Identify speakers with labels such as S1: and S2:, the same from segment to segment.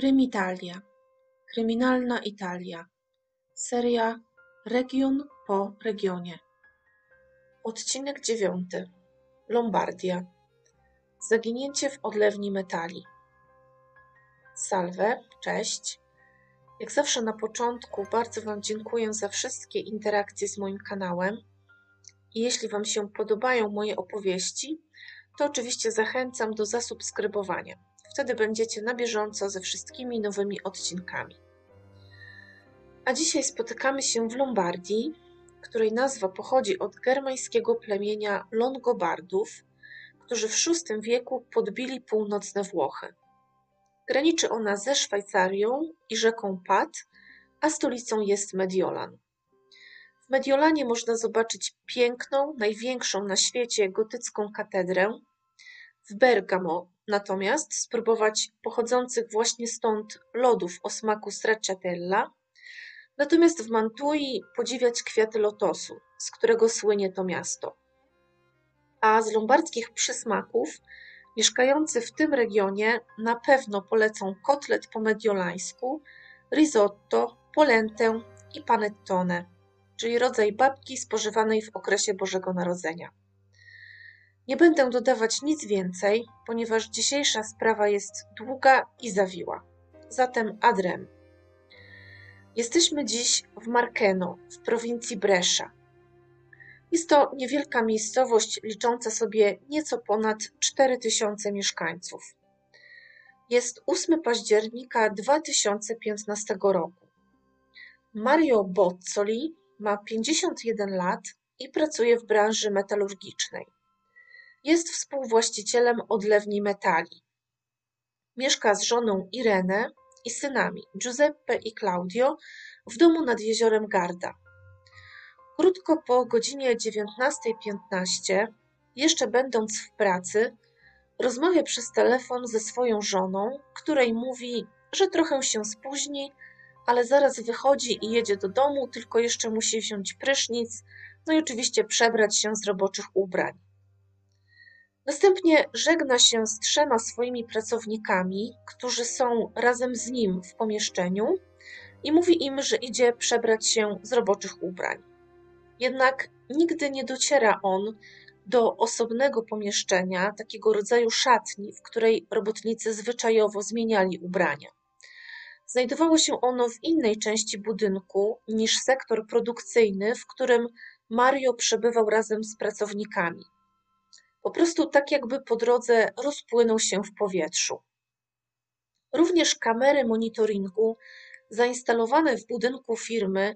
S1: Krymitalia. Kryminalna Italia. Seria Region po regionie. Odcinek dziewiąty. Lombardia. Zaginięcie w odlewni metali. Salve, cześć. Jak zawsze na początku bardzo Wam dziękuję za wszystkie interakcje z moim kanałem. I jeśli Wam się podobają moje opowieści, to oczywiście zachęcam do zasubskrybowania. Wtedy będziecie na bieżąco ze wszystkimi nowymi odcinkami. A dzisiaj spotykamy się w Lombardii, której nazwa pochodzi od germańskiego plemienia Longobardów, którzy w VI wieku podbili północne Włochy. Graniczy ona ze Szwajcarią i rzeką Pat, a stolicą jest Mediolan. W Mediolanie można zobaczyć piękną, największą na świecie gotycką katedrę. W Bergamo natomiast spróbować pochodzących właśnie stąd lodów o smaku stracciatella, natomiast w Mantui podziwiać kwiaty lotosu, z którego słynie to miasto. A z lombardzkich przysmaków mieszkający w tym regionie na pewno polecą kotlet po mediolańsku, risotto, polentę i panettone, czyli rodzaj babki spożywanej w okresie Bożego Narodzenia. Nie będę dodawać nic więcej, ponieważ dzisiejsza sprawa jest długa i zawiła. Zatem adrem. Jesteśmy dziś w Markeno, w prowincji Brescia. Jest to niewielka miejscowość licząca sobie nieco ponad 4000 mieszkańców. Jest 8 października 2015 roku. Mario Bozzoli ma 51 lat i pracuje w branży metalurgicznej. Jest współwłaścicielem odlewni metali. Mieszka z żoną Irene i synami Giuseppe i Claudio w domu nad jeziorem Garda. Krótko po godzinie 19.15, jeszcze będąc w pracy, rozmawia przez telefon ze swoją żoną, której mówi, że trochę się spóźni, ale zaraz wychodzi i jedzie do domu, tylko jeszcze musi wziąć prysznic, no i oczywiście przebrać się z roboczych ubrań. Następnie żegna się z trzema swoimi pracownikami, którzy są razem z nim w pomieszczeniu i mówi im, że idzie przebrać się z roboczych ubrań. Jednak nigdy nie dociera on do osobnego pomieszczenia, takiego rodzaju szatni, w której robotnicy zwyczajowo zmieniali ubrania. Znajdowało się ono w innej części budynku niż sektor produkcyjny, w którym Mario przebywał razem z pracownikami. Po prostu tak jakby po drodze rozpłynął się w powietrzu. Również kamery monitoringu zainstalowane w budynku firmy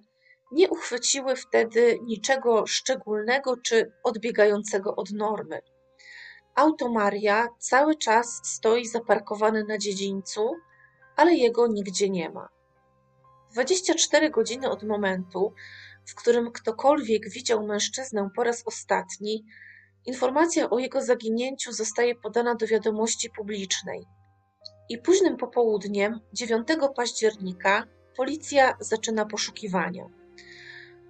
S1: nie uchwyciły wtedy niczego szczególnego czy odbiegającego od normy. Auto Maria cały czas stoi zaparkowane na dziedzińcu, ale jego nigdzie nie ma. 24 godziny od momentu, w którym ktokolwiek widział mężczyznę po raz ostatni, Informacja o jego zaginięciu zostaje podana do wiadomości publicznej. I późnym popołudniem 9 października policja zaczyna poszukiwania.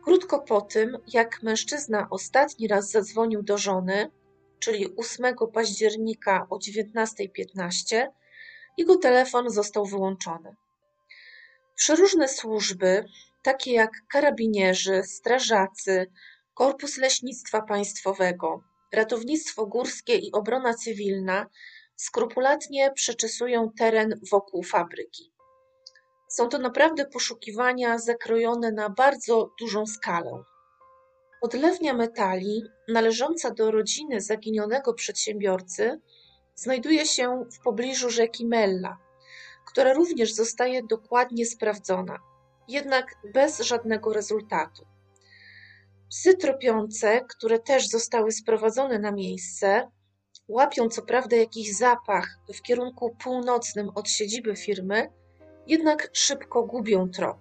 S1: Krótko po tym, jak mężczyzna ostatni raz zadzwonił do żony, czyli 8 października o 19.15, jego telefon został wyłączony. Przeróżne służby, takie jak karabinierzy, strażacy, Korpus Leśnictwa Państwowego, ratownictwo górskie i obrona cywilna skrupulatnie przeczesują teren wokół fabryki. Są to naprawdę poszukiwania zakrojone na bardzo dużą skalę. Odlewnia metali, należąca do rodziny zaginionego przedsiębiorcy, znajduje się w pobliżu rzeki Mella, która również zostaje dokładnie sprawdzona, jednak bez żadnego rezultatu. Psy tropiące, które też zostały sprowadzone na miejsce, łapią co prawda jakiś zapach w kierunku północnym od siedziby firmy, jednak szybko gubią trop.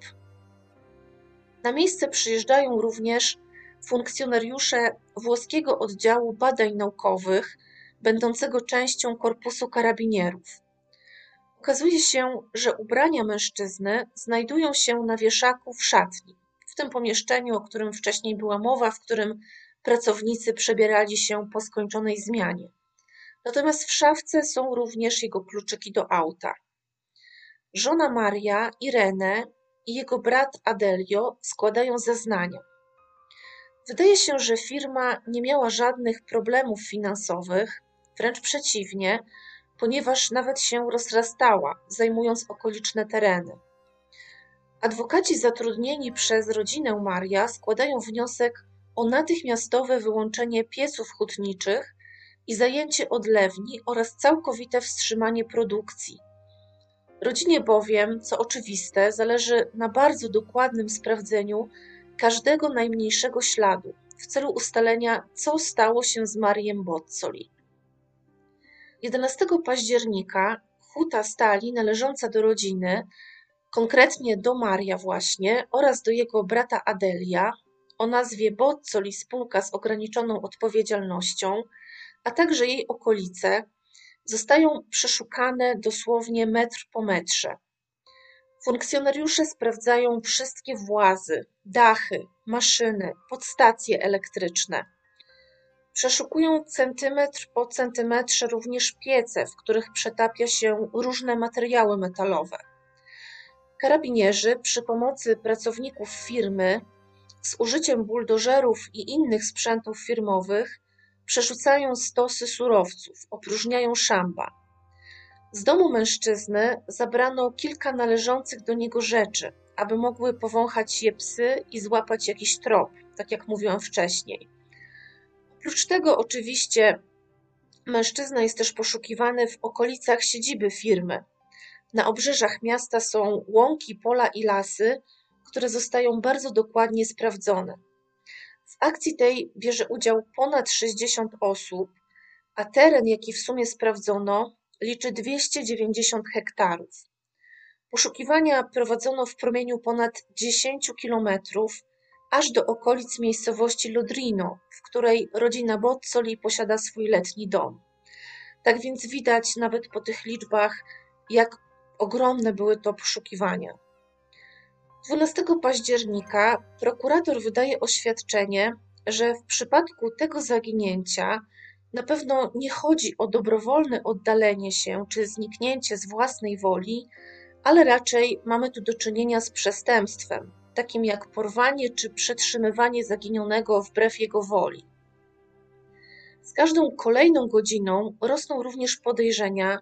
S1: Na miejsce przyjeżdżają również funkcjonariusze włoskiego oddziału badań naukowych, będącego częścią korpusu karabinierów. Okazuje się, że ubrania mężczyzny znajdują się na wieszaku w szatni w tym pomieszczeniu, o którym wcześniej była mowa, w którym pracownicy przebierali się po skończonej zmianie. Natomiast w szafce są również jego kluczyki do auta. żona Maria, Irene i jego brat Adelio składają zeznania. Wydaje się, że firma nie miała żadnych problemów finansowych, wręcz przeciwnie, ponieważ nawet się rozrastała, zajmując okoliczne tereny. Adwokaci zatrudnieni przez rodzinę Maria składają wniosek o natychmiastowe wyłączenie pieców hutniczych i zajęcie odlewni oraz całkowite wstrzymanie produkcji. Rodzinie bowiem, co oczywiste, zależy na bardzo dokładnym sprawdzeniu każdego najmniejszego śladu w celu ustalenia, co stało się z Mariem Bozzoli. 11 października huta stali należąca do rodziny, konkretnie do Maria właśnie oraz do jego brata Adelia o nazwie Bozzoli spółka z ograniczoną odpowiedzialnością, a także jej okolice zostają przeszukane dosłownie metr po metrze. Funkcjonariusze sprawdzają wszystkie włazy, dachy, maszyny, podstacje elektryczne. Przeszukują centymetr po centymetrze również piece, w których przetapia się różne materiały metalowe. Karabinierzy przy pomocy pracowników firmy z użyciem buldożerów i innych sprzętów firmowych przerzucają stosy surowców, opróżniają szamba. Z domu mężczyzny zabrano kilka należących do niego rzeczy, aby mogły powąchać je psy i złapać jakiś trop, tak jak mówiłam wcześniej. Oprócz tego, oczywiście, mężczyzna jest też poszukiwany w okolicach siedziby firmy. Na obrzeżach miasta są łąki, pola i lasy, które zostają bardzo dokładnie sprawdzone. W akcji tej bierze udział ponad 60 osób, a teren, jaki w sumie sprawdzono, liczy 290 hektarów. Poszukiwania prowadzono w promieniu ponad 10 kilometrów, aż do okolic miejscowości Lodrino, w której rodzina Bozzoli posiada swój letni dom. Tak więc widać nawet po tych liczbach, jak ogromne były to poszukiwania. 12 października prokurator wydaje oświadczenie, że w przypadku tego zaginięcia na pewno nie chodzi o dobrowolne oddalenie się czy zniknięcie z własnej woli, ale raczej mamy tu do czynienia z przestępstwem, takim jak porwanie czy przetrzymywanie zaginionego wbrew jego woli. Z każdą kolejną godziną rosną również podejrzenia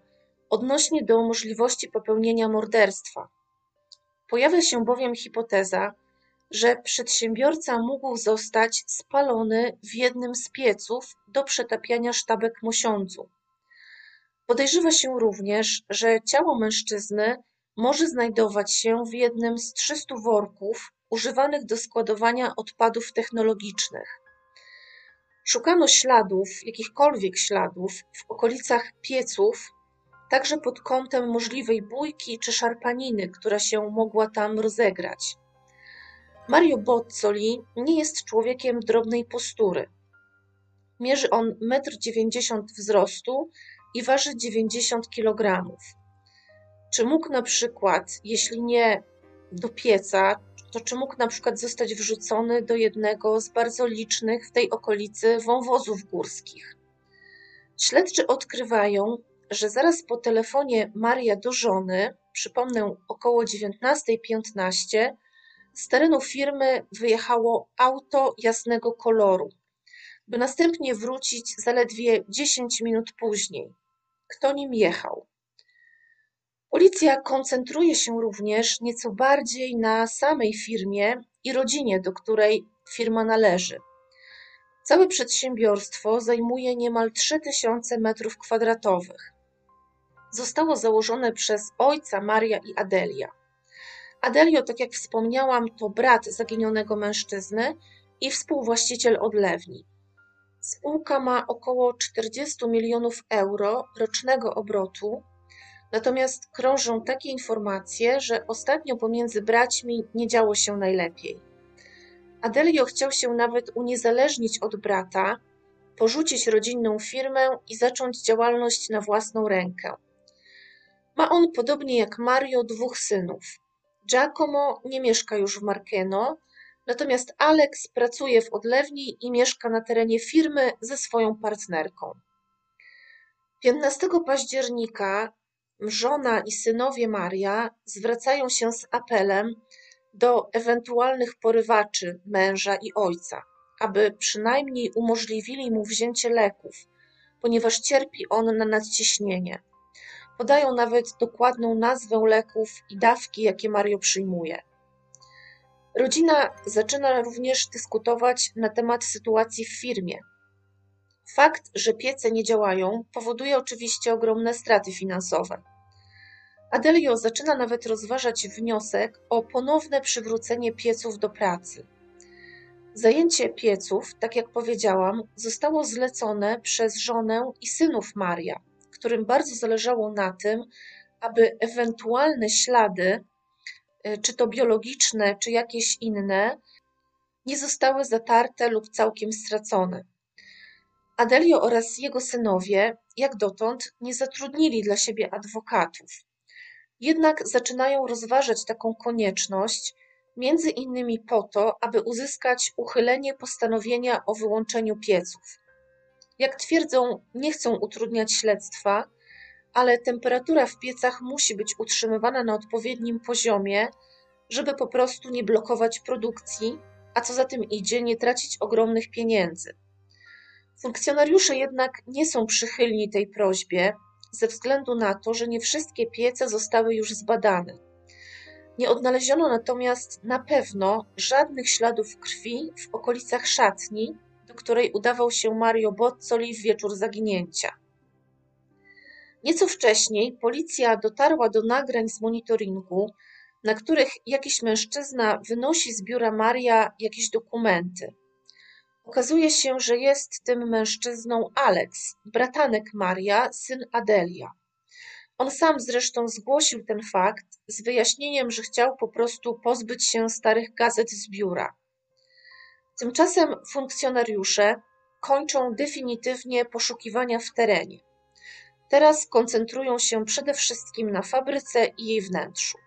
S1: odnośnie do możliwości popełnienia morderstwa. Pojawia się bowiem hipoteza, że przedsiębiorca mógł zostać spalony w jednym z pieców do przetapiania sztabek mosiądzu. Podejrzewa się również, że ciało mężczyzny może znajdować się w jednym z 300 worków używanych do składowania odpadów technologicznych. Szukano śladów, jakichkolwiek śladów, w okolicach pieców także pod kątem możliwej bójki czy szarpaniny, która się mogła tam rozegrać. Mario Bozzoli nie jest człowiekiem drobnej postury. Mierzy on 1,90 m wzrostu i waży 90 kg. Czy mógł na przykład, jeśli nie do pieca, to czy mógł na przykład zostać wrzucony do jednego z bardzo licznych w tej okolicy wąwozów górskich? Śledczy odkrywają, że zaraz po telefonie Maria do żony, przypomnę około 19.15, z terenu firmy wyjechało auto jasnego koloru, by następnie wrócić zaledwie 10 minut później. Kto nim jechał? Policja koncentruje się również nieco bardziej na samej firmie i rodzinie, do której firma należy. Całe przedsiębiorstwo zajmuje niemal 3000 m2 zostało założone przez ojca Maria i Adelia. Adelio, tak jak wspomniałam, to brat zaginionego mężczyzny i współwłaściciel odlewni. Spółka ma około 40 milionów euro rocznego obrotu, natomiast krążą takie informacje, że ostatnio pomiędzy braćmi nie działo się najlepiej. Adelio chciał się nawet uniezależnić od brata, porzucić rodzinną firmę i zacząć działalność na własną rękę. Ma on, podobnie jak Mario, dwóch synów. Giacomo nie mieszka już w Markeno, natomiast Alex pracuje w odlewni i mieszka na terenie firmy ze swoją partnerką. 15 października żona i synowie Maria zwracają się z apelem do ewentualnych porywaczy męża i ojca, aby przynajmniej umożliwili mu wzięcie leków, ponieważ cierpi on na nadciśnienie. Podają nawet dokładną nazwę leków i dawki, jakie Mario przyjmuje. Rodzina zaczyna również dyskutować na temat sytuacji w firmie. Fakt, że piece nie działają, powoduje oczywiście ogromne straty finansowe. Adelio zaczyna nawet rozważać wniosek o ponowne przywrócenie pieców do pracy. Zajęcie pieców, tak jak powiedziałam, zostało zlecone przez żonę i synów Maria, którym bardzo zależało na tym, aby ewentualne ślady, e, czy to biologiczne, czy jakieś inne, nie zostały zatarte lub całkiem stracone. Adelio oraz jego synowie, jak dotąd, nie zatrudnili dla siebie adwokatów. Jednak zaczynają rozważać taką konieczność, między innymi po to, aby uzyskać uchylenie postanowienia o wyłączeniu pieców. Jak twierdzą, nie chcą utrudniać śledztwa, ale temperatura w piecach musi być utrzymywana na odpowiednim poziomie, żeby po prostu nie blokować produkcji, a co za tym idzie, nie tracić ogromnych pieniędzy. Funkcjonariusze jednak nie są przychylni tej prośbie ze względu na to, że nie wszystkie piece zostały już zbadane. Nie odnaleziono natomiast na pewno żadnych śladów krwi w okolicach szatni, do której udawał się Mario Bozzoli w wieczór zaginięcia. Nieco wcześniej policja dotarła do nagrań z monitoringu, na których jakiś mężczyzna wynosi z biura Maria jakieś dokumenty. Okazuje się, że jest tym mężczyzną Alex, bratanek Maria, syn Adelia. On sam zresztą zgłosił ten fakt z wyjaśnieniem, że chciał po prostu pozbyć się starych gazet z biura. Tymczasem funkcjonariusze kończą definitywnie poszukiwania w terenie. Teraz koncentrują się przede wszystkim na fabryce i jej wnętrzu.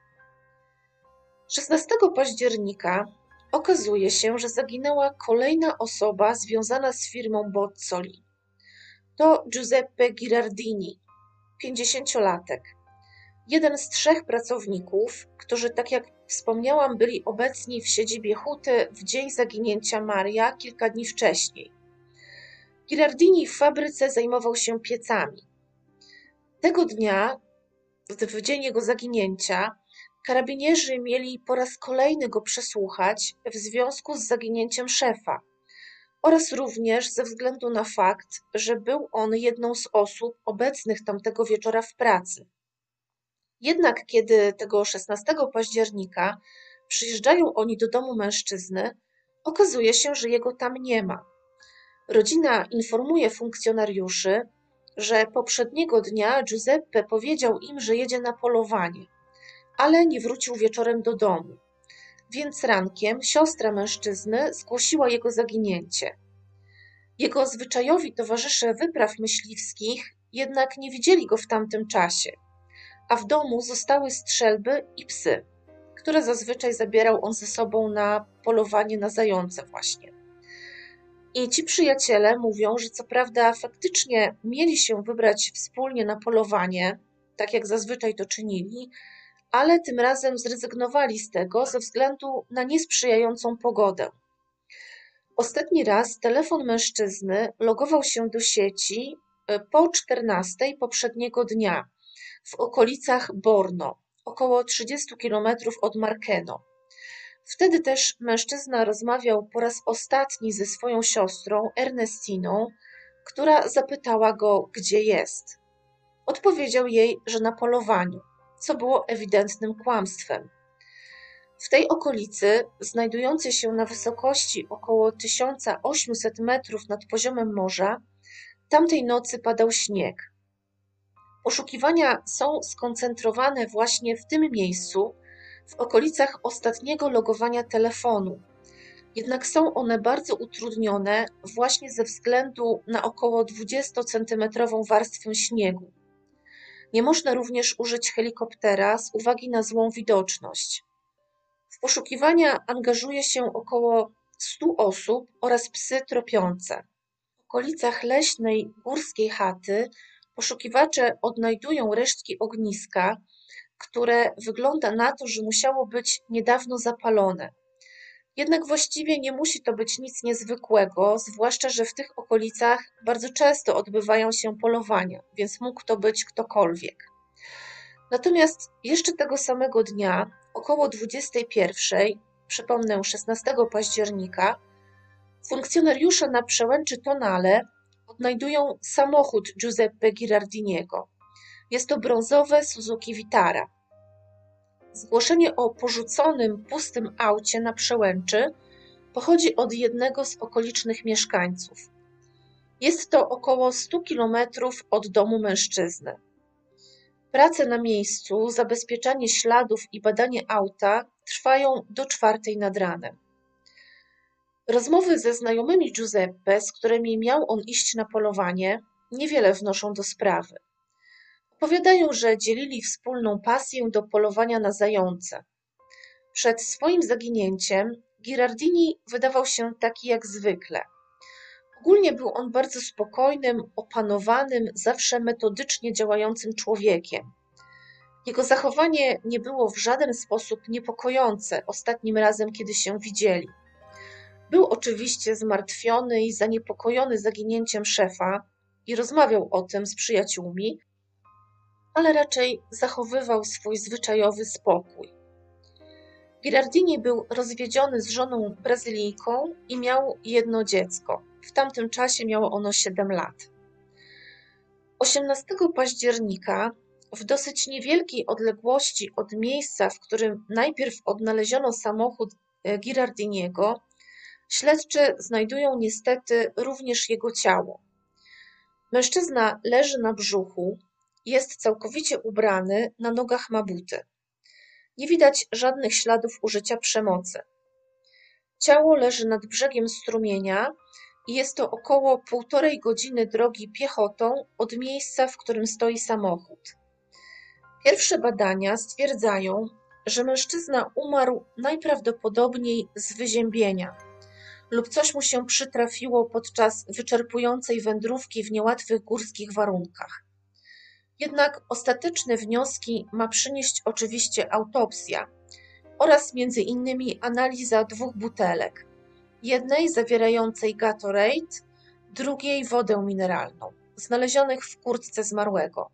S1: 16 października okazuje się, że zaginęła kolejna osoba związana z firmą Bozzoli. To Giuseppe Girardini, 50-latek. Jeden z trzech pracowników, którzy, tak jak wspomniałam, byli obecni w siedzibie Huty w dzień zaginięcia Maria kilka dni wcześniej. Girardini w fabryce zajmował się piecami. Tego dnia, w dzień jego zaginięcia, Karabinierzy mieli po raz kolejny go przesłuchać w związku z zaginięciem szefa oraz również ze względu na fakt, że był on jedną z osób obecnych tamtego wieczora w pracy. Jednak kiedy tego 16 października przyjeżdżają oni do domu mężczyzny, okazuje się, że jego tam nie ma. Rodzina informuje funkcjonariuszy, że poprzedniego dnia Giuseppe powiedział im, że jedzie na polowanie ale nie wrócił wieczorem do domu. Więc rankiem siostra mężczyzny zgłosiła jego zaginięcie. Jego zwyczajowi towarzysze wypraw myśliwskich jednak nie widzieli go w tamtym czasie, a w domu zostały strzelby i psy, które zazwyczaj zabierał on ze sobą na polowanie na zające właśnie. I ci przyjaciele mówią, że co prawda faktycznie mieli się wybrać wspólnie na polowanie, tak jak zazwyczaj to czynili, ale tym razem zrezygnowali z tego ze względu na niesprzyjającą pogodę. Ostatni raz telefon mężczyzny logował się do sieci po 14 poprzedniego dnia w okolicach Borno, około 30 km od Markeno. Wtedy też mężczyzna rozmawiał po raz ostatni ze swoją siostrą Ernestiną, która zapytała go, gdzie jest. Odpowiedział jej, że na polowaniu co było ewidentnym kłamstwem. W tej okolicy, znajdującej się na wysokości około 1800 metrów nad poziomem morza, tamtej nocy padał śnieg. Poszukiwania są skoncentrowane właśnie w tym miejscu, w okolicach ostatniego logowania telefonu. Jednak są one bardzo utrudnione właśnie ze względu na około 20-centymetrową warstwę śniegu. Nie można również użyć helikoptera z uwagi na złą widoczność. W poszukiwania angażuje się około 100 osób oraz psy tropiące. W okolicach leśnej górskiej chaty poszukiwacze odnajdują resztki ogniska, które wygląda na to, że musiało być niedawno zapalone. Jednak właściwie nie musi to być nic niezwykłego, zwłaszcza, że w tych okolicach bardzo często odbywają się polowania, więc mógł to być ktokolwiek. Natomiast jeszcze tego samego dnia, około 21, przypomnę 16 października, funkcjonariusze na przełęczy Tonale odnajdują samochód Giuseppe Girardiniego. Jest to brązowe Suzuki Vitara. Zgłoszenie o porzuconym, pustym aucie na przełęczy pochodzi od jednego z okolicznych mieszkańców. Jest to około 100 kilometrów od domu mężczyzny. Prace na miejscu, zabezpieczanie śladów i badanie auta trwają do czwartej nad ranem. Rozmowy ze znajomymi Giuseppe, z którymi miał on iść na polowanie, niewiele wnoszą do sprawy. Opowiadają, że dzielili wspólną pasję do polowania na zające. Przed swoim zaginięciem Girardini wydawał się taki jak zwykle. Ogólnie był on bardzo spokojnym, opanowanym, zawsze metodycznie działającym człowiekiem. Jego zachowanie nie było w żaden sposób niepokojące ostatnim razem, kiedy się widzieli. Był oczywiście zmartwiony i zaniepokojony zaginięciem szefa i rozmawiał o tym z przyjaciółmi, ale raczej zachowywał swój zwyczajowy spokój. Girardini był rozwiedziony z żoną Brazylijką i miał jedno dziecko. W tamtym czasie miało ono 7 lat. 18 października, w dosyć niewielkiej odległości od miejsca, w którym najpierw odnaleziono samochód e, Girardiniego, śledczy znajdują niestety również jego ciało. Mężczyzna leży na brzuchu, jest całkowicie ubrany, na nogach ma buty. Nie widać żadnych śladów użycia przemocy. Ciało leży nad brzegiem strumienia i jest to około półtorej godziny drogi piechotą od miejsca, w którym stoi samochód. Pierwsze badania stwierdzają, że mężczyzna umarł najprawdopodobniej z wyziębienia lub coś mu się przytrafiło podczas wyczerpującej wędrówki w niełatwych górskich warunkach. Jednak ostateczne wnioski ma przynieść oczywiście autopsja oraz między innymi analiza dwóch butelek. Jednej zawierającej Gatorade, drugiej wodę mineralną, znalezionych w kurtce zmarłego.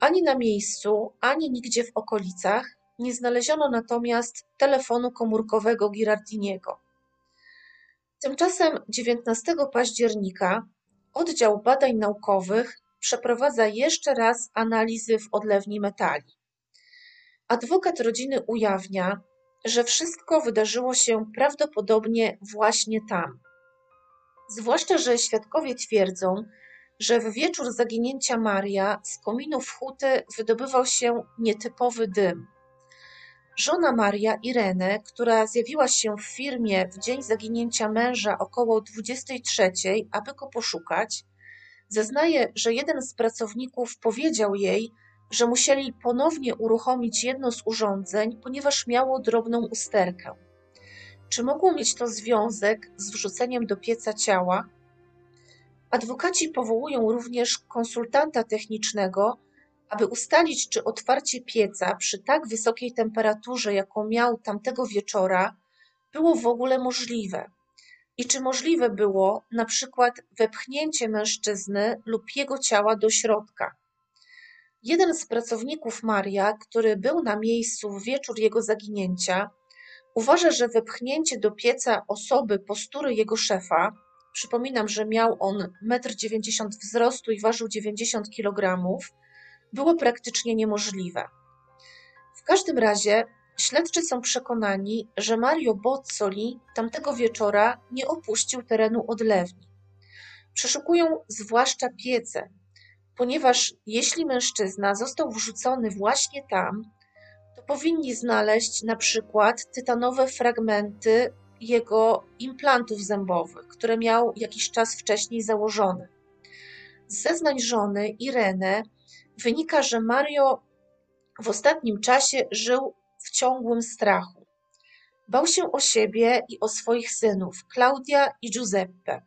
S1: Ani na miejscu, ani nigdzie w okolicach nie znaleziono natomiast telefonu komórkowego Girardiniego. Tymczasem 19 października oddział badań naukowych przeprowadza jeszcze raz analizy w odlewni metali. Adwokat rodziny ujawnia, że wszystko wydarzyło się prawdopodobnie właśnie tam. Zwłaszcza, że świadkowie twierdzą, że w wieczór zaginięcia Maria z kominów huty wydobywał się nietypowy dym. Żona Maria, Irene, która zjawiła się w firmie w dzień zaginięcia męża około 23, aby go poszukać, zeznaje, że jeden z pracowników powiedział jej, że musieli ponownie uruchomić jedno z urządzeń, ponieważ miało drobną usterkę. Czy mogło mieć to związek z wrzuceniem do pieca ciała? Adwokaci powołują również konsultanta technicznego, aby ustalić, czy otwarcie pieca przy tak wysokiej temperaturze, jaką miał tamtego wieczora, było w ogóle możliwe. I czy możliwe było na przykład wepchnięcie mężczyzny lub jego ciała do środka. Jeden z pracowników Maria, który był na miejscu w wieczór jego zaginięcia, uważa, że wepchnięcie do pieca osoby postury jego szefa, przypominam, że miał on 1,90 m wzrostu i ważył 90 kg, było praktycznie niemożliwe. W każdym razie śledczy są przekonani, że Mario Bozzoli tamtego wieczora nie opuścił terenu odlewni. Przeszukują zwłaszcza piece, ponieważ jeśli mężczyzna został wrzucony właśnie tam, to powinni znaleźć na przykład tytanowe fragmenty jego implantów zębowych, które miał jakiś czas wcześniej założone. Z zeznań żony Irene wynika, że Mario w ostatnim czasie żył w ciągłym strachu. Bał się o siebie i o swoich synów, Klaudia i Giuseppe.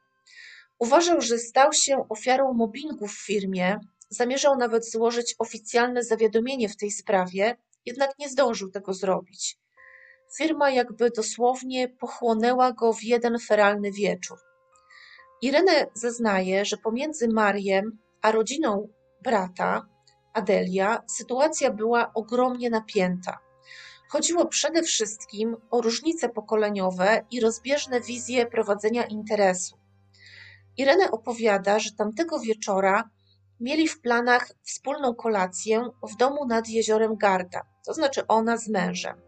S1: Uważał, że stał się ofiarą mobbingu w firmie, zamierzał nawet złożyć oficjalne zawiadomienie w tej sprawie, jednak nie zdążył tego zrobić. Firma jakby dosłownie pochłonęła go w jeden feralny wieczór. Irene zeznaje, że pomiędzy Mariem a rodziną brata, Adelia, sytuacja była ogromnie napięta. Chodziło przede wszystkim o różnice pokoleniowe i rozbieżne wizje prowadzenia interesu. Irene opowiada, że tamtego wieczora mieli w planach wspólną kolację w domu nad jeziorem Garda, to znaczy ona z mężem.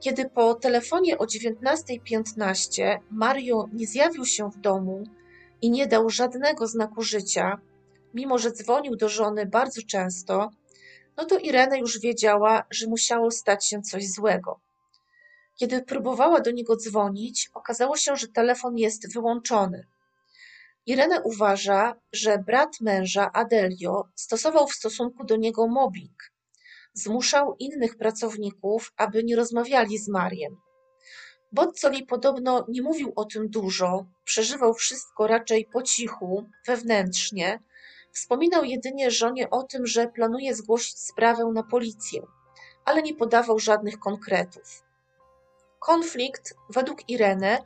S1: Kiedy po telefonie o 19.15 Mario nie zjawił się w domu i nie dał żadnego znaku życia, mimo że dzwonił do żony bardzo często, no to Irene już wiedziała, że musiało stać się coś złego. Kiedy próbowała do niego dzwonić, okazało się, że telefon jest wyłączony. Irene uważa, że brat męża Adelio stosował w stosunku do niego mobbing. Zmuszał innych pracowników, aby nie rozmawiali z Mariem. Boccoli podobno nie mówił o tym dużo, przeżywał wszystko raczej po cichu, wewnętrznie. Wspominał jedynie żonie o tym, że planuje zgłosić sprawę na policję, ale nie podawał żadnych konkretów. Konflikt, według Irene,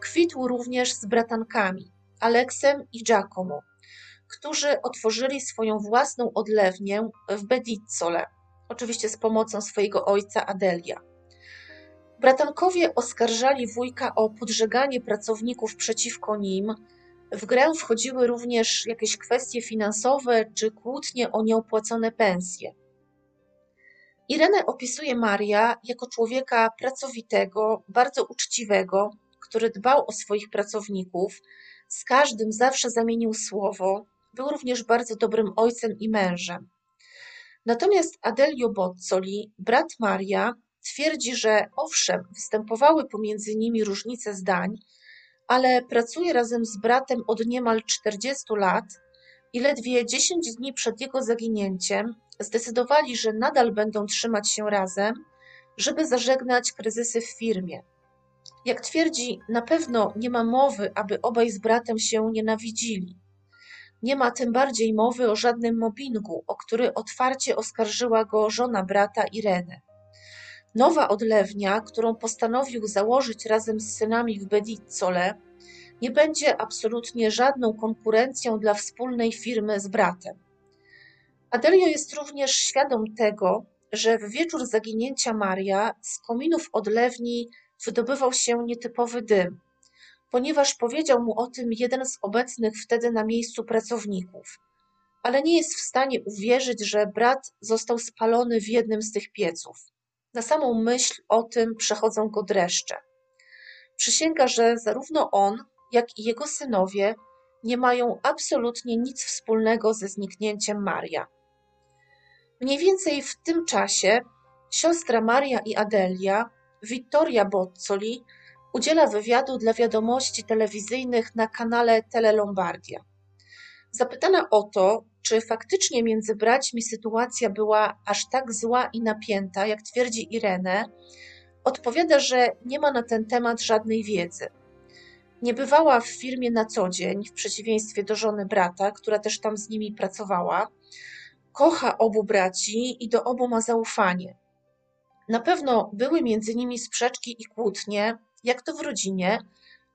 S1: kwitł również z bratankami. Aleksem i Giacomo, którzy otworzyli swoją własną odlewnię w Bedizzole, oczywiście z pomocą swojego ojca Adelia. Bratankowie oskarżali wujka o podżeganie pracowników przeciwko nim. W grę wchodziły również jakieś kwestie finansowe czy kłótnie o nieopłacone pensje. Irene opisuje Maria jako człowieka pracowitego, bardzo uczciwego, który dbał o swoich pracowników, z każdym zawsze zamienił słowo, był również bardzo dobrym ojcem i mężem. Natomiast Adelio Bozzoli, brat Maria, twierdzi, że owszem, występowały pomiędzy nimi różnice zdań, ale pracuje razem z bratem od niemal 40 lat i ledwie 10 dni przed jego zaginięciem zdecydowali, że nadal będą trzymać się razem, żeby zażegnać kryzysy w firmie. Jak twierdzi, na pewno nie ma mowy, aby obaj z bratem się nienawidzili. Nie ma tym bardziej mowy o żadnym mobbingu, o który otwarcie oskarżyła go żona brata Irene. Nowa odlewnia, którą postanowił założyć razem z synami w Bedizzole, nie będzie absolutnie żadną konkurencją dla wspólnej firmy z bratem. Adelio jest również świadom tego, że w wieczór zaginięcia Maria z kominów odlewni wydobywał się nietypowy dym, ponieważ powiedział mu o tym jeden z obecnych wtedy na miejscu pracowników, ale nie jest w stanie uwierzyć, że brat został spalony w jednym z tych pieców. Na samą myśl o tym przechodzą go dreszcze. Przysięga, że zarówno on, jak i jego synowie nie mają absolutnie nic wspólnego ze zniknięciem Maria. Mniej więcej w tym czasie siostra Maria i Adelia Vittoria Bozzoli udziela wywiadu dla wiadomości telewizyjnych na kanale Tele Lombardia. Zapytana o to, czy faktycznie między braćmi sytuacja była aż tak zła i napięta, jak twierdzi Irene, odpowiada, że nie ma na ten temat żadnej wiedzy. Nie bywała w firmie na co dzień, w przeciwieństwie do żony brata, która też tam z nimi pracowała. Kocha obu braci i do obu ma zaufanie. Na pewno były między nimi sprzeczki i kłótnie, jak to w rodzinie,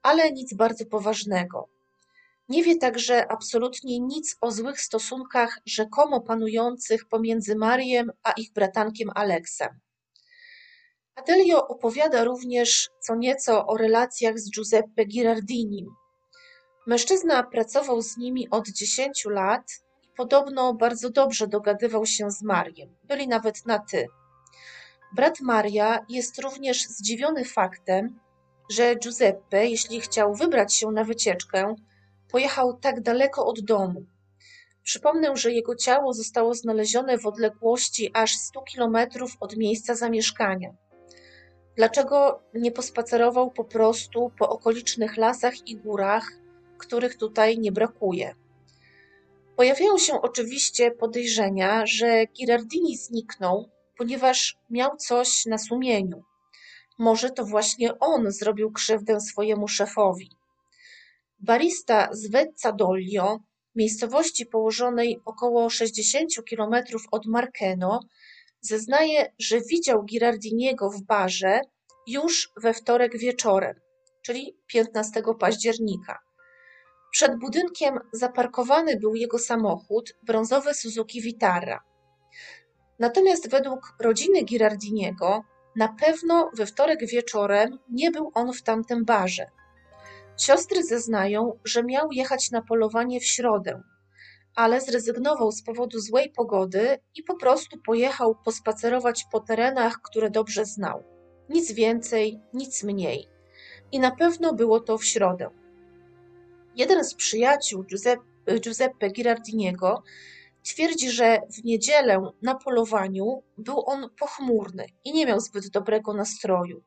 S1: ale nic bardzo poważnego. Nie wie także absolutnie nic o złych stosunkach rzekomo panujących pomiędzy Mariem a ich bratankiem Aleksem. Adelio opowiada również co nieco o relacjach z Giuseppe Girardinim. Mężczyzna pracował z nimi od 10 lat i podobno bardzo dobrze dogadywał się z Mariem. Byli nawet na ty. Brat Maria jest również zdziwiony faktem, że Giuseppe, jeśli chciał wybrać się na wycieczkę, pojechał tak daleko od domu. Przypomnę, że jego ciało zostało znalezione w odległości aż 100 kilometrów od miejsca zamieszkania. Dlaczego nie pospacerował po prostu po okolicznych lasach i górach, których tutaj nie brakuje? Pojawiają się oczywiście podejrzenia, że Girardini zniknął, ponieważ miał coś na sumieniu. Może to właśnie on zrobił krzywdę swojemu szefowi. Barista z Vezzadollio miejscowości położonej około 60 km od Markeno, zeznaje, że widział Girardiniego w barze już we wtorek wieczorem, czyli 15 października. Przed budynkiem zaparkowany był jego samochód, brązowy Suzuki Vitara. Natomiast według rodziny Girardiniego na pewno we wtorek wieczorem nie był on w tamtym barze. Siostry zeznają, że miał jechać na polowanie w środę, ale zrezygnował z powodu złej pogody i po prostu pojechał pospacerować po terenach, które dobrze znał. Nic więcej, nic mniej. I na pewno było to w środę. Jeden z przyjaciół Giuseppe, Giuseppe Girardiniego twierdzi, że w niedzielę na polowaniu był on pochmurny i nie miał zbyt dobrego nastroju.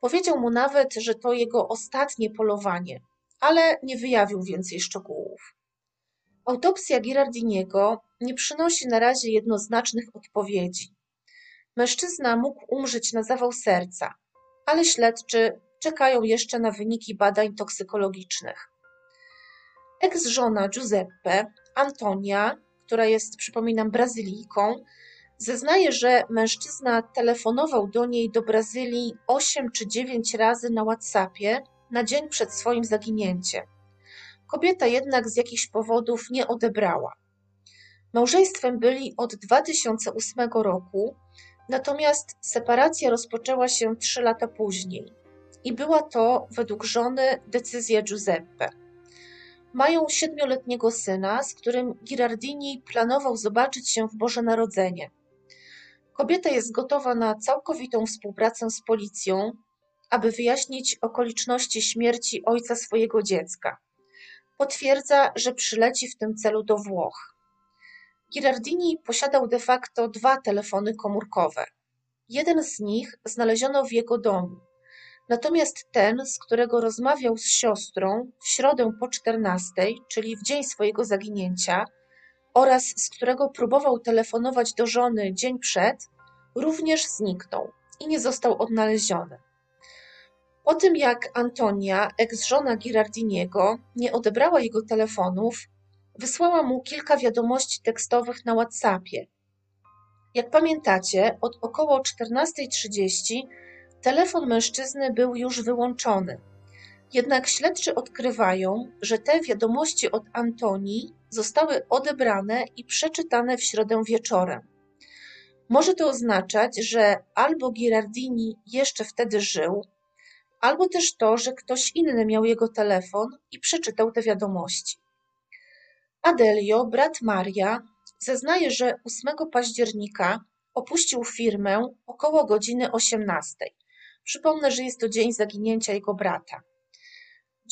S1: Powiedział mu nawet, że to jego ostatnie polowanie, ale nie wyjawił więcej szczegółów. Autopsja Girardiniego nie przynosi na razie jednoznacznych odpowiedzi. Mężczyzna mógł umrzeć na zawał serca, ale śledczy czekają jeszcze na wyniki badań toksykologicznych. Eks-żona Giuseppe, Antonia, która jest, przypominam, Brazylijką, zeznaje, że mężczyzna telefonował do niej do Brazylii 8 czy 9 razy na WhatsAppie na dzień przed swoim zaginięciem. Kobieta jednak z jakichś powodów nie odebrała. Małżeństwem byli od 2008 roku, natomiast separacja rozpoczęła się trzy lata później i była to, według żony, decyzja Giuseppe. Mają siedmioletniego syna, z którym Girardini planował zobaczyć się w Boże Narodzenie. Kobieta jest gotowa na całkowitą współpracę z policją, aby wyjaśnić okoliczności śmierci ojca swojego dziecka. Potwierdza, że przyleci w tym celu do Włoch. Girardini posiadał de facto dwa telefony komórkowe. Jeden z nich znaleziono w jego domu. Natomiast ten, z którego rozmawiał z siostrą w środę po 14, czyli w dzień swojego zaginięcia, oraz z którego próbował telefonować do żony dzień przed, również zniknął i nie został odnaleziony. Po tym jak Antonia, eks-żona Girardiniego, nie odebrała jego telefonów, wysłała mu kilka wiadomości tekstowych na WhatsAppie. Jak pamiętacie, od około 14.30 telefon mężczyzny był już wyłączony. Jednak śledczy odkrywają, że te wiadomości od Antonii zostały odebrane i przeczytane w środę wieczorem. Może to oznaczać, że albo Girardini jeszcze wtedy żył, albo też to, że ktoś inny miał jego telefon i przeczytał te wiadomości. Adelio, brat Maria, zeznaje, że 8 października opuścił firmę około godziny 18. Przypomnę, że jest to dzień zaginięcia jego brata.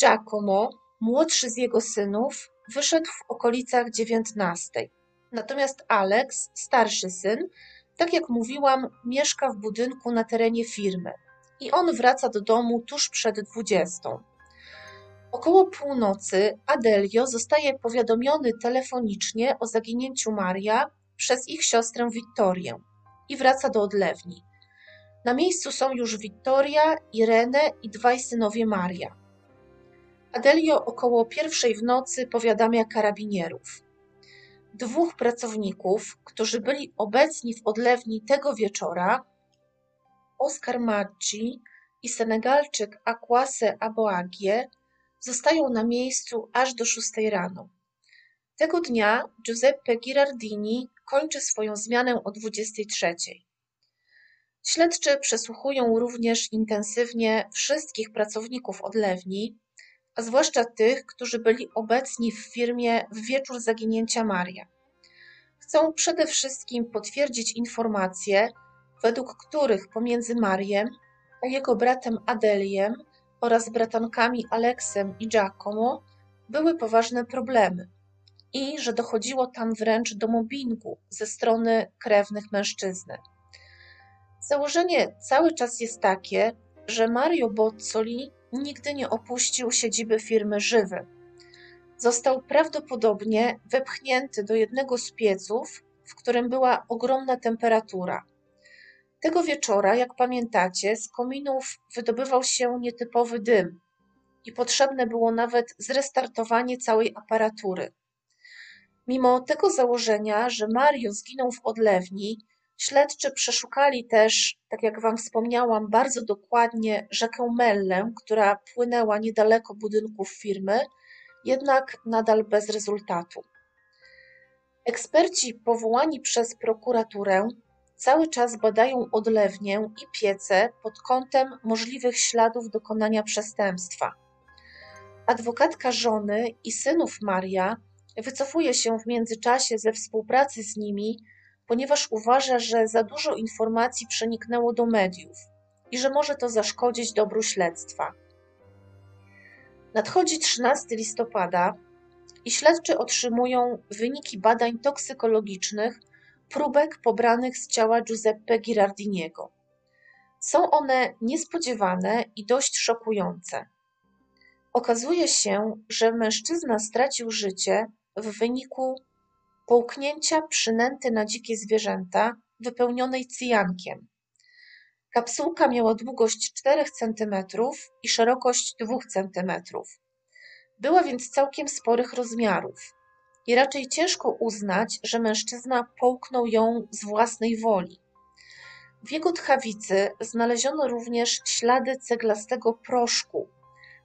S1: Giacomo, młodszy z jego synów, wyszedł w okolicach 19. Natomiast Alex, starszy syn, tak jak mówiłam, mieszka w budynku na terenie firmy i on wraca do domu tuż przed 20. Około północy Adelio zostaje powiadomiony telefonicznie o zaginięciu Maria przez ich siostrę Wittorię i wraca do odlewni. Na miejscu są już Wittoria, Irene i dwaj synowie Maria. Adelio około pierwszej w nocy powiadamia karabinierów. Dwóch pracowników, którzy byli obecni w odlewni tego wieczora, Oscar Maggi i Senegalczyk Akwase Aboagie, zostają na miejscu aż do 6 rano. Tego dnia Giuseppe Girardini kończy swoją zmianę o 23. Śledczy przesłuchują również intensywnie wszystkich pracowników odlewni, a zwłaszcza tych, którzy byli obecni w firmie w wieczór zaginięcia Maria. Chcą przede wszystkim potwierdzić informacje, według których pomiędzy Mariem a jego bratem Adeliem oraz bratankami Aleksem i Giacomo były poważne problemy i że dochodziło tam wręcz do mobbingu ze strony krewnych mężczyzny. Założenie cały czas jest takie, że Mario Bozzoli nigdy nie opuścił siedziby firmy Żywy. Został prawdopodobnie wepchnięty do jednego z pieców, w którym była ogromna temperatura. Tego wieczora, jak pamiętacie, z kominów wydobywał się nietypowy dym i potrzebne było nawet zrestartowanie całej aparatury. Mimo tego założenia, że Mario zginął w odlewni, śledczy przeszukali też, tak jak Wam wspomniałam, bardzo dokładnie rzekę Mellę, która płynęła niedaleko budynków firmy, jednak nadal bez rezultatu. Eksperci powołani przez prokuraturę cały czas badają odlewnię i piece pod kątem możliwych śladów dokonania przestępstwa. Adwokatka żony i synów Maria wycofuje się w międzyczasie ze współpracy z nimi, ponieważ uważa, że za dużo informacji przeniknęło do mediów i że może to zaszkodzić dobru śledztwa. Nadchodzi 13 listopada i śledczy otrzymują wyniki badań toksykologicznych próbek pobranych z ciała Giuseppe Girardiniego. Są one niespodziewane i dość szokujące. Okazuje się, że mężczyzna stracił życie w wyniku połknięcia przynęty na dzikie zwierzęta wypełnionej cyjankiem. Kapsułka miała długość 4 cm i szerokość 2 cm. Była więc całkiem sporych rozmiarów i raczej ciężko uznać, że mężczyzna połknął ją z własnej woli. W jego tchawicy znaleziono również ślady ceglastego proszku,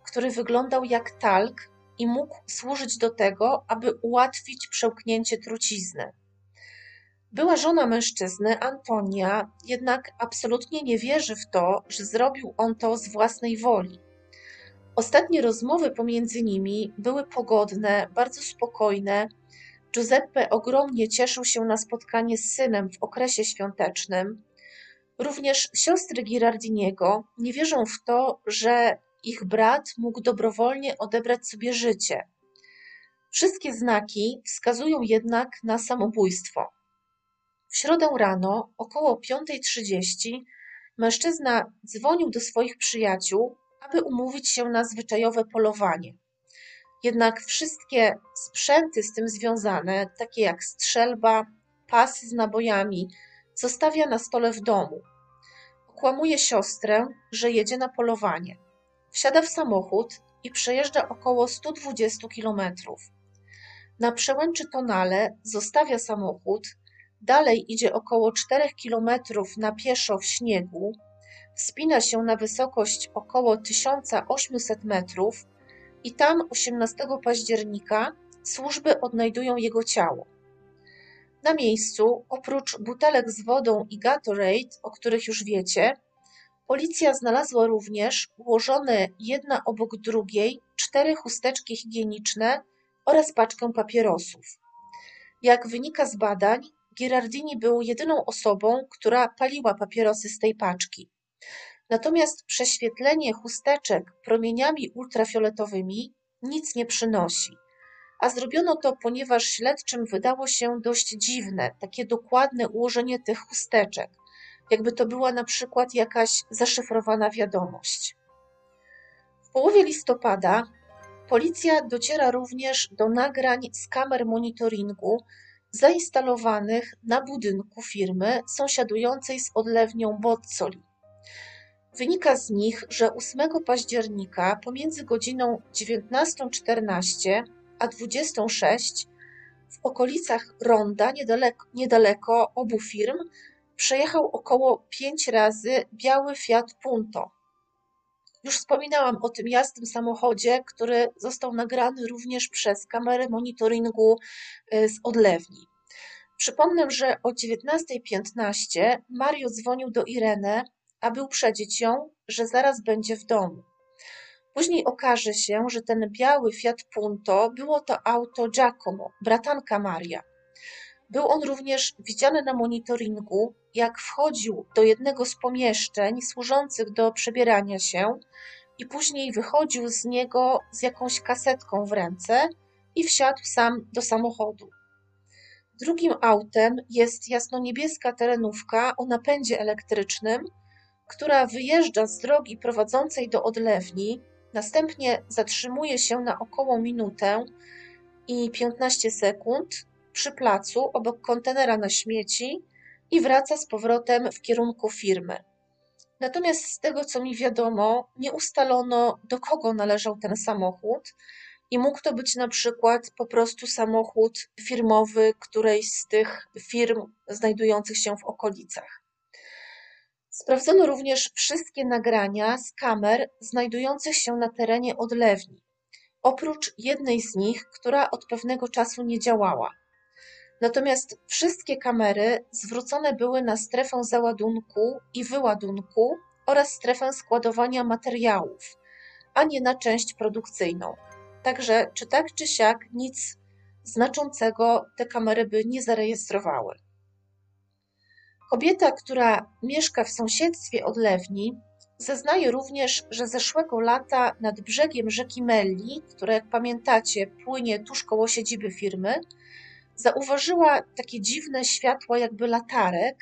S1: który wyglądał jak talk i mógł służyć do tego, aby ułatwić przełknięcie trucizny. Była żona mężczyzny, Antonia, jednak absolutnie nie wierzy w to, że zrobił on to z własnej woli. Ostatnie rozmowy pomiędzy nimi były pogodne, bardzo spokojne. Giuseppe ogromnie cieszył się na spotkanie z synem w okresie świątecznym. Również siostry Girardiniego nie wierzą w to, że ich brat mógł dobrowolnie odebrać sobie życie. Wszystkie znaki wskazują jednak na samobójstwo. W środę rano, około 5.30, mężczyzna dzwonił do swoich przyjaciół, aby umówić się na zwyczajowe polowanie. Jednak wszystkie sprzęty z tym związane, takie jak strzelba, pasy z nabojami, zostawia na stole w domu. Okłamuje siostrę, że jedzie na polowanie. Wsiada w samochód i przejeżdża około 120 kilometrów. Na przełęczy Tonale zostawia samochód, dalej idzie około 4 kilometrów na pieszo w śniegu, wspina się na wysokość około 1800 metrów i tam 18 października służby odnajdują jego ciało. Na miejscu, oprócz butelek z wodą i Gatorade, o których już wiecie, Policja znalazła również ułożone jedna obok drugiej cztery chusteczki higieniczne oraz paczkę papierosów. Jak wynika z badań, Girardini był jedyną osobą, która paliła papierosy z tej paczki. Natomiast prześwietlenie chusteczek promieniami ultrafioletowymi nic nie przynosi. A zrobiono to, ponieważ śledczym wydało się dość dziwne takie dokładne ułożenie tych chusteczek jakby to była na przykład jakaś zaszyfrowana wiadomość. W połowie listopada policja dociera również do nagrań z kamer monitoringu zainstalowanych na budynku firmy sąsiadującej z odlewnią Bozzoli. Wynika z nich, że 8 października pomiędzy godziną 19.14 a 26 w okolicach Ronda, niedaleko, niedaleko obu firm, Przejechał około pięć razy biały Fiat Punto. Już wspominałam o tym jasnym samochodzie, który został nagrany również przez kamerę monitoringu y, z odlewni. Przypomnę, że o 19.15 Mario dzwonił do Irene, aby uprzedzić ją, że zaraz będzie w domu. Później okaże się, że ten biały Fiat Punto było to auto Giacomo, bratanka Maria. Był on również widziany na monitoringu, jak wchodził do jednego z pomieszczeń służących do przebierania się i później wychodził z niego z jakąś kasetką w ręce i wsiadł sam do samochodu. Drugim autem jest jasnoniebieska terenówka o napędzie elektrycznym, która wyjeżdża z drogi prowadzącej do odlewni, następnie zatrzymuje się na około minutę i 15 sekund przy placu obok kontenera na śmieci i wraca z powrotem w kierunku firmy. Natomiast z tego, co mi wiadomo, nie ustalono, do kogo należał ten samochód i mógł to być na przykład po prostu samochód firmowy którejś z tych firm znajdujących się w okolicach. Sprawdzono również wszystkie nagrania z kamer znajdujących się na terenie odlewni, oprócz jednej z nich, która od pewnego czasu nie działała. Natomiast wszystkie kamery zwrócone były na strefę załadunku i wyładunku oraz strefę składowania materiałów, a nie na część produkcyjną. Także, czy tak, czy siak, nic znaczącego te kamery by nie zarejestrowały. Kobieta, która mieszka w sąsiedztwie odlewni, zeznaje również, że zeszłego lata nad brzegiem rzeki Melli, która, jak pamiętacie, płynie tuż koło siedziby firmy, zauważyła takie dziwne światła, jakby latarek,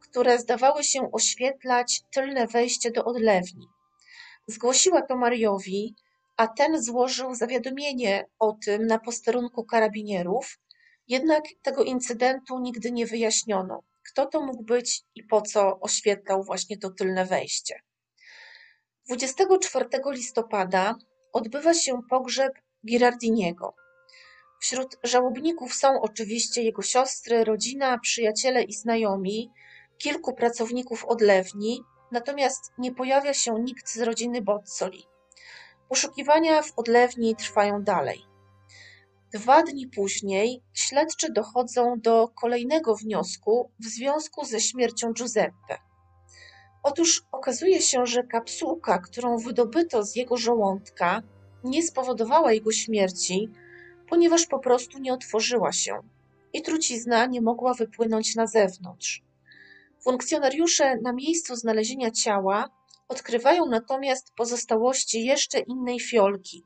S1: które zdawały się oświetlać tylne wejście do odlewni. Zgłosiła to Mariowi, a ten złożył zawiadomienie o tym na posterunku karabinierów, jednak tego incydentu nigdy nie wyjaśniono. Kto to mógł być i po co oświetlał właśnie to tylne wejście? 24 listopada odbywa się pogrzeb Girardiniego. Wśród żałobników są oczywiście jego siostry, rodzina, przyjaciele i znajomi, kilku pracowników odlewni, natomiast nie pojawia się nikt z rodziny Bozzoli. Poszukiwania w odlewni trwają dalej. Dwa dni później śledczy dochodzą do kolejnego wniosku w związku ze śmiercią Giuseppe. Otóż okazuje się, że kapsułka, którą wydobyto z jego żołądka, nie spowodowała jego śmierci, ponieważ po prostu nie otworzyła się i trucizna nie mogła wypłynąć na zewnątrz. Funkcjonariusze na miejscu znalezienia ciała odkrywają natomiast pozostałości jeszcze innej fiolki.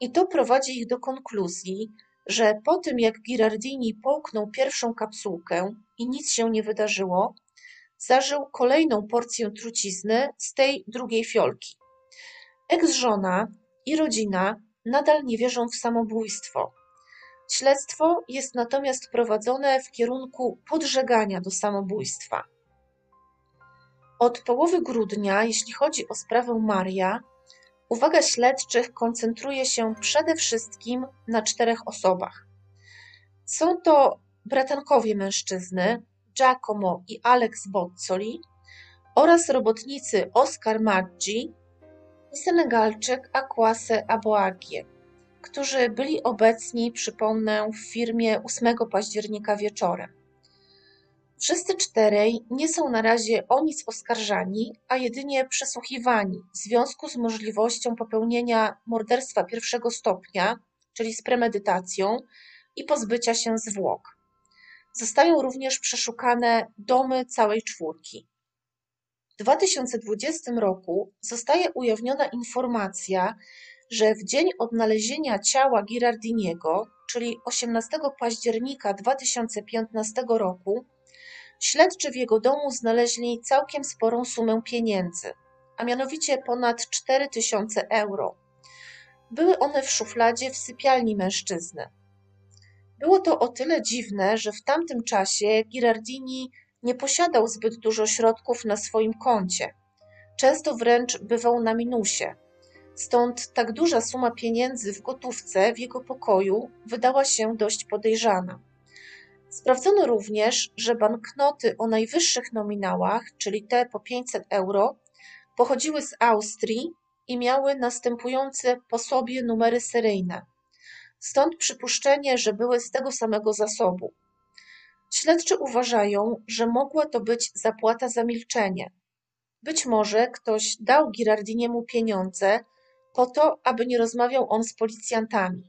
S1: I to prowadzi ich do konkluzji, że po tym jak Girardini połknął pierwszą kapsułkę i nic się nie wydarzyło, zażył kolejną porcję trucizny z tej drugiej fiolki. Ex-żona i rodzina nadal nie wierzą w samobójstwo. Śledztwo jest natomiast prowadzone w kierunku podżegania do samobójstwa. Od połowy grudnia, jeśli chodzi o sprawę Maria, uwaga śledczych koncentruje się przede wszystkim na czterech osobach. Są to bratankowie mężczyzny, Giacomo i Alex Bozzoli oraz robotnicy Oscar Maggi i Senegalczyk Akwase Aboagie, którzy byli obecni, przypomnę, w firmie 8 października wieczorem. Wszyscy czterej nie są na razie o nic oskarżani, a jedynie przesłuchiwani w związku z możliwością popełnienia morderstwa pierwszego stopnia, czyli z premedytacją i pozbycia się zwłok. Zostają również przeszukane domy całej czwórki. W 2020 roku zostaje ujawniona informacja, że w dzień odnalezienia ciała Girardiniego, czyli 18 października 2015 roku, śledczy w jego domu znaleźli całkiem sporą sumę pieniędzy, a mianowicie ponad 4000 euro. Były one w szufladzie w sypialni mężczyzny. Było to o tyle dziwne, że w tamtym czasie Girardini nie posiadał zbyt dużo środków na swoim koncie. Często wręcz bywał na minusie. Stąd tak duża suma pieniędzy w gotówce w jego pokoju wydała się dość podejrzana. Sprawdzono również, że banknoty o najwyższych nominałach, czyli te po 500 euro, pochodziły z Austrii i miały następujące po sobie numery seryjne. Stąd przypuszczenie, że były z tego samego zasobu. Śledczy uważają, że mogła to być zapłata za milczenie. Być może ktoś dał Girardiniemu pieniądze po to, aby nie rozmawiał on z policjantami.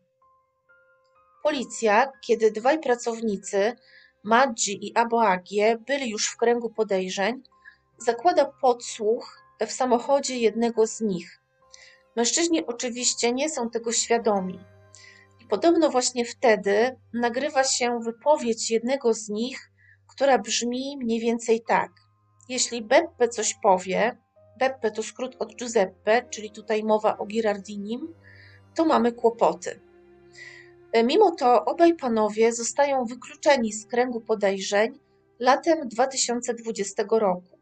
S1: Policja, kiedy dwaj pracownicy, Maggi i Aboagie, byli już w kręgu podejrzeń, zakłada podsłuch w samochodzie jednego z nich. Mężczyźni oczywiście nie są tego świadomi. Podobno właśnie wtedy nagrywa się wypowiedź jednego z nich, która brzmi mniej więcej tak. Jeśli Beppe coś powie, Beppe to skrót od Giuseppe, czyli tutaj mowa o Girardinim, to mamy kłopoty. Mimo to obaj panowie zostają wykluczeni z kręgu podejrzeń latem 2020 roku,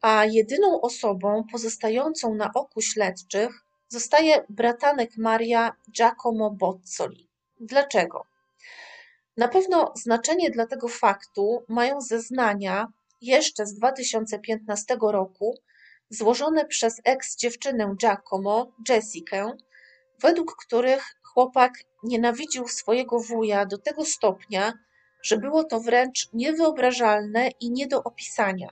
S1: a jedyną osobą pozostającą na oku śledczych zostaje bratanek Maria Giacomo Bozzoli. Dlaczego? Na pewno znaczenie dla tego faktu mają zeznania jeszcze z 2015 roku złożone przez ex-dziewczynę Giacomo, Jessikę, według których chłopak nienawidził swojego wuja do tego stopnia, że było to wręcz niewyobrażalne i nie do opisania.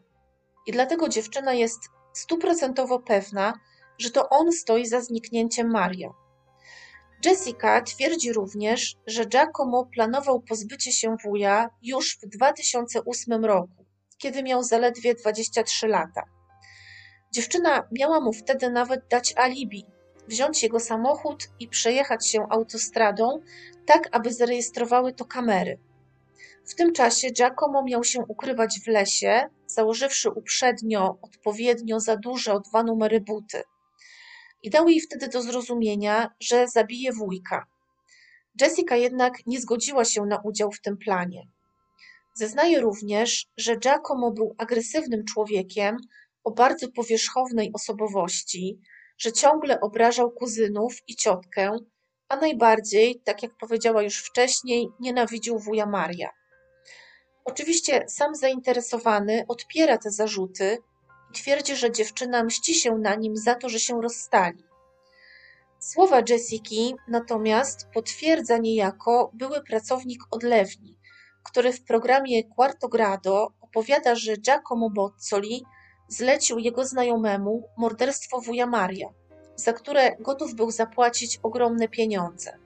S1: I dlatego dziewczyna jest stuprocentowo pewna, że to on stoi za zniknięciem Mario. Jessica twierdzi również, że Giacomo planował pozbycie się wuja już w 2008 roku, kiedy miał zaledwie 23 lata. Dziewczyna miała mu wtedy nawet dać alibi, wziąć jego samochód i przejechać się autostradą, tak aby zarejestrowały to kamery. W tym czasie Giacomo miał się ukrywać w lesie, założywszy uprzednio odpowiednio za duże o dwa numery buty. I dał jej wtedy do zrozumienia, że zabije wujka. Jessica jednak nie zgodziła się na udział w tym planie. Zeznaje również, że Giacomo był agresywnym człowiekiem o bardzo powierzchownej osobowości, że ciągle obrażał kuzynów i ciotkę, a najbardziej, tak jak powiedziała już wcześniej, nienawidził wuja Maria. Oczywiście sam zainteresowany odpiera te zarzuty twierdzi, że dziewczyna mści się na nim za to, że się rozstali. Słowa Jessiki natomiast potwierdza niejako były pracownik odlewni, który w programie Quarto Grado opowiada, że Giacomo Bozzoli zlecił jego znajomemu morderstwo wuja Maria, za które gotów był zapłacić ogromne pieniądze.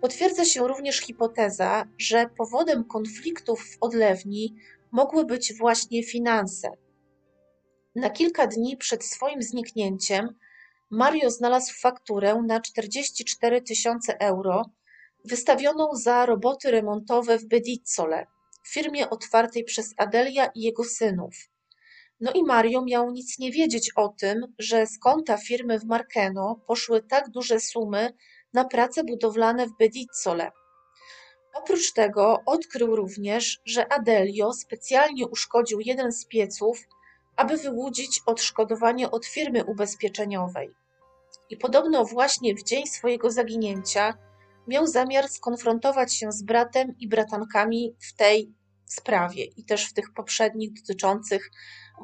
S1: Potwierdza się również hipoteza, że powodem konfliktów w odlewni mogły być właśnie finanse. Na kilka dni przed swoim zniknięciem Mario znalazł fakturę na 44 tysiące euro wystawioną za roboty remontowe w Bedizzole, firmie otwartej przez Adelia i jego synów. No i Mario miał nic nie wiedzieć o tym, że z konta firmy w Markeno poszły tak duże sumy na prace budowlane w Bedizzole. Oprócz tego odkrył również, że Adelio specjalnie uszkodził jeden z pieców, aby wyłudzić odszkodowanie od firmy ubezpieczeniowej. I podobno właśnie w dzień swojego zaginięcia miał zamiar skonfrontować się z bratem i bratankami w tej sprawie i też w tych poprzednich dotyczących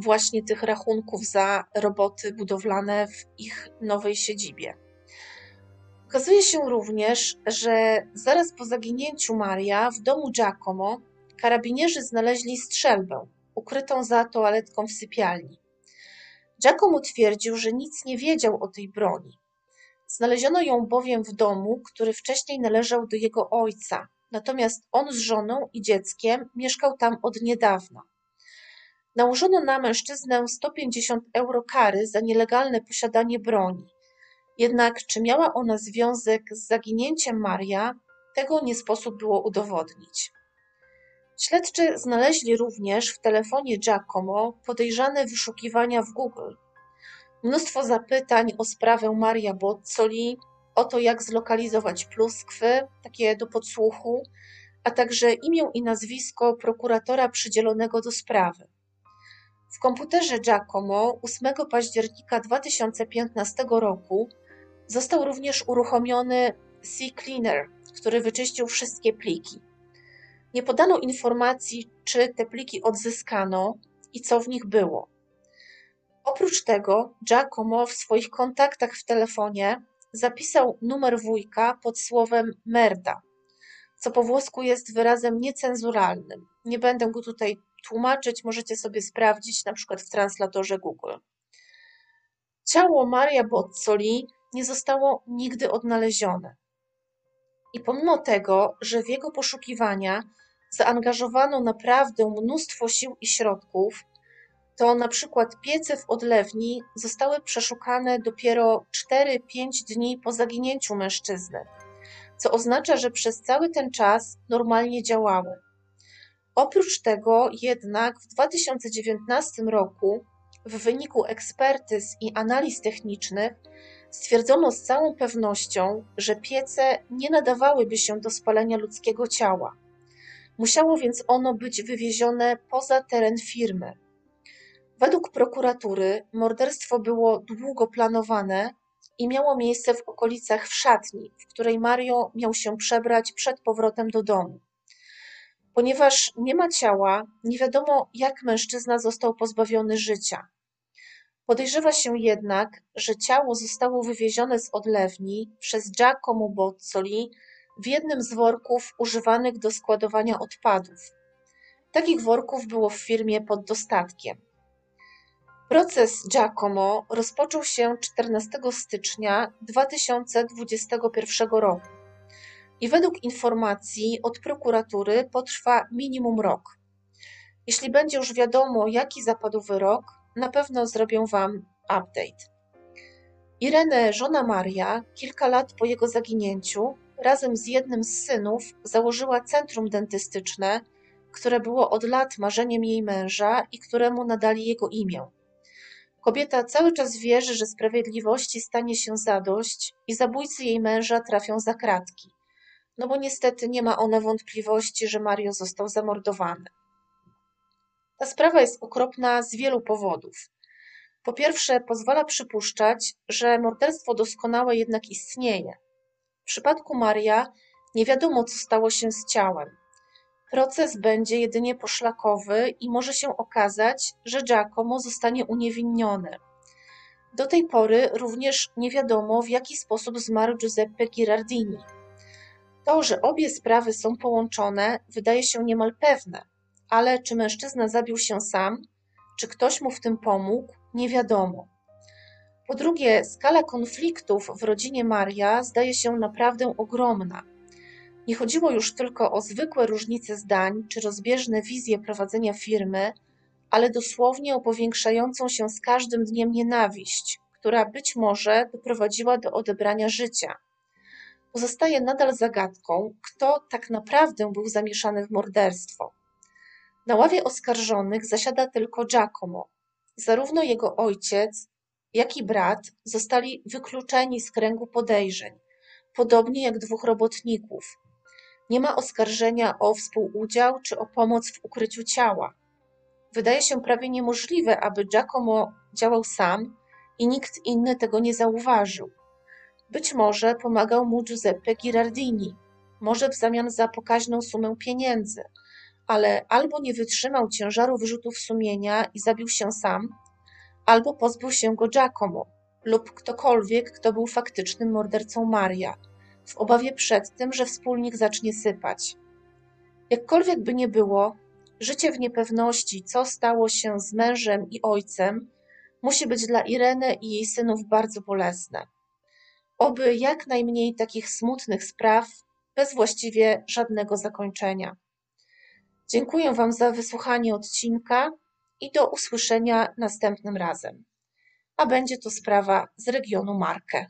S1: właśnie tych rachunków za roboty budowlane w ich nowej siedzibie. Okazuje się również, że zaraz po zaginięciu Maria w domu Giacomo karabinierzy znaleźli strzelbę ukrytą za toaletką w sypialni. Giacomo twierdził, że nic nie wiedział o tej broni. Znaleziono ją bowiem w domu, który wcześniej należał do jego ojca, natomiast on z żoną i dzieckiem mieszkał tam od niedawna. Nałożono na mężczyznę 150 euro kary za nielegalne posiadanie broni. Jednak czy miała ona związek z zaginięciem Maria, tego nie sposób było udowodnić. Śledczy znaleźli również w telefonie Giacomo podejrzane wyszukiwania w Google. Mnóstwo zapytań o sprawę Maria Bozzoli, o to jak zlokalizować pluskwy, takie do podsłuchu, a także imię i nazwisko prokuratora przydzielonego do sprawy. W komputerze Giacomo 8 października 2015 roku został również uruchomiony C-Cleaner, który wyczyścił wszystkie pliki. Nie podano informacji, czy te pliki odzyskano i co w nich było. Oprócz tego, Giacomo w swoich kontaktach w telefonie zapisał numer wujka pod słowem merda, co po włosku jest wyrazem niecenzuralnym. Nie będę go tutaj tłumaczyć, możecie sobie sprawdzić na przykład w translatorze Google. Ciało Maria Bozzoli nie zostało nigdy odnalezione. I pomimo tego, że w jego poszukiwania zaangażowano naprawdę mnóstwo sił i środków, to na przykład piece w odlewni zostały przeszukane dopiero 4-5 dni po zaginięciu mężczyzny, co oznacza, że przez cały ten czas normalnie działały. Oprócz tego jednak w 2019 roku w wyniku ekspertyz i analiz technicznych stwierdzono z całą pewnością, że piece nie nadawałyby się do spalenia ludzkiego ciała. Musiało więc ono być wywiezione poza teren firmy. Według prokuratury morderstwo było długo planowane, i miało miejsce w okolicach w szatni, w której Mario miał się przebrać przed powrotem do domu. Ponieważ nie ma ciała, nie wiadomo, jak mężczyzna został pozbawiony życia. Podejrzewa się jednak, że ciało zostało wywiezione z odlewni przez Giacomo Bozzoli w jednym z worków używanych do składowania odpadów. Takich worków było w firmie pod dostatkiem. Proces Giacomo rozpoczął się 14 stycznia 2021 roku i według informacji od prokuratury potrwa minimum rok. Jeśli będzie już wiadomo, jaki zapadł wyrok, na pewno zrobią Wam update. Irene, żona Maria, kilka lat po jego zaginięciu, razem z jednym z synów założyła centrum dentystyczne, które było od lat marzeniem jej męża i któremu nadali jego imię. Kobieta cały czas wierzy, że sprawiedliwości stanie się zadość i zabójcy jej męża trafią za kratki. No bo niestety nie ma ona wątpliwości, że Mario został zamordowany. Ta sprawa jest okropna z wielu powodów. Po pierwsze, pozwala przypuszczać, że morderstwo doskonałe jednak istnieje. W przypadku Maria nie wiadomo, co stało się z ciałem. Proces będzie jedynie poszlakowy i może się okazać, że Giacomo zostanie uniewinniony. Do tej pory również nie wiadomo, w jaki sposób zmarł Giuseppe Girardini. To, że obie sprawy są połączone, wydaje się niemal pewne, ale czy mężczyzna zabił się sam, czy ktoś mu w tym pomógł, nie wiadomo. Po drugie, skala konfliktów w rodzinie Maria zdaje się naprawdę ogromna. Nie chodziło już tylko o zwykłe różnice zdań czy rozbieżne wizje prowadzenia firmy, ale dosłownie o powiększającą się z każdym dniem nienawiść, która być może doprowadziła do odebrania życia. Pozostaje nadal zagadką, kto tak naprawdę był zamieszany w morderstwo. Na ławie oskarżonych zasiada tylko Giacomo. Zarówno jego ojciec, jak i brat zostali wykluczeni z kręgu podejrzeń, podobnie jak dwóch robotników. Nie ma oskarżenia o współudział czy o pomoc w ukryciu ciała. Wydaje się prawie niemożliwe, aby Giacomo działał sam i nikt inny tego nie zauważył. Być może pomagał mu Giuseppe Girardini, może w zamian za pokaźną sumę pieniędzy, ale albo nie wytrzymał ciężaru wyrzutów sumienia i zabił się sam, albo pozbył się go Giacomo lub ktokolwiek, kto był faktycznym mordercą Maria, w obawie przed tym, że wspólnik zacznie sypać. Jakkolwiek by nie było, życie w niepewności, co stało się z mężem i ojcem, musi być dla Ireny i jej synów bardzo bolesne. Oby jak najmniej takich smutnych spraw, bez właściwie żadnego zakończenia. Dziękuję Wam za wysłuchanie odcinka i do usłyszenia następnym razem. A będzie to sprawa z regionu Markę.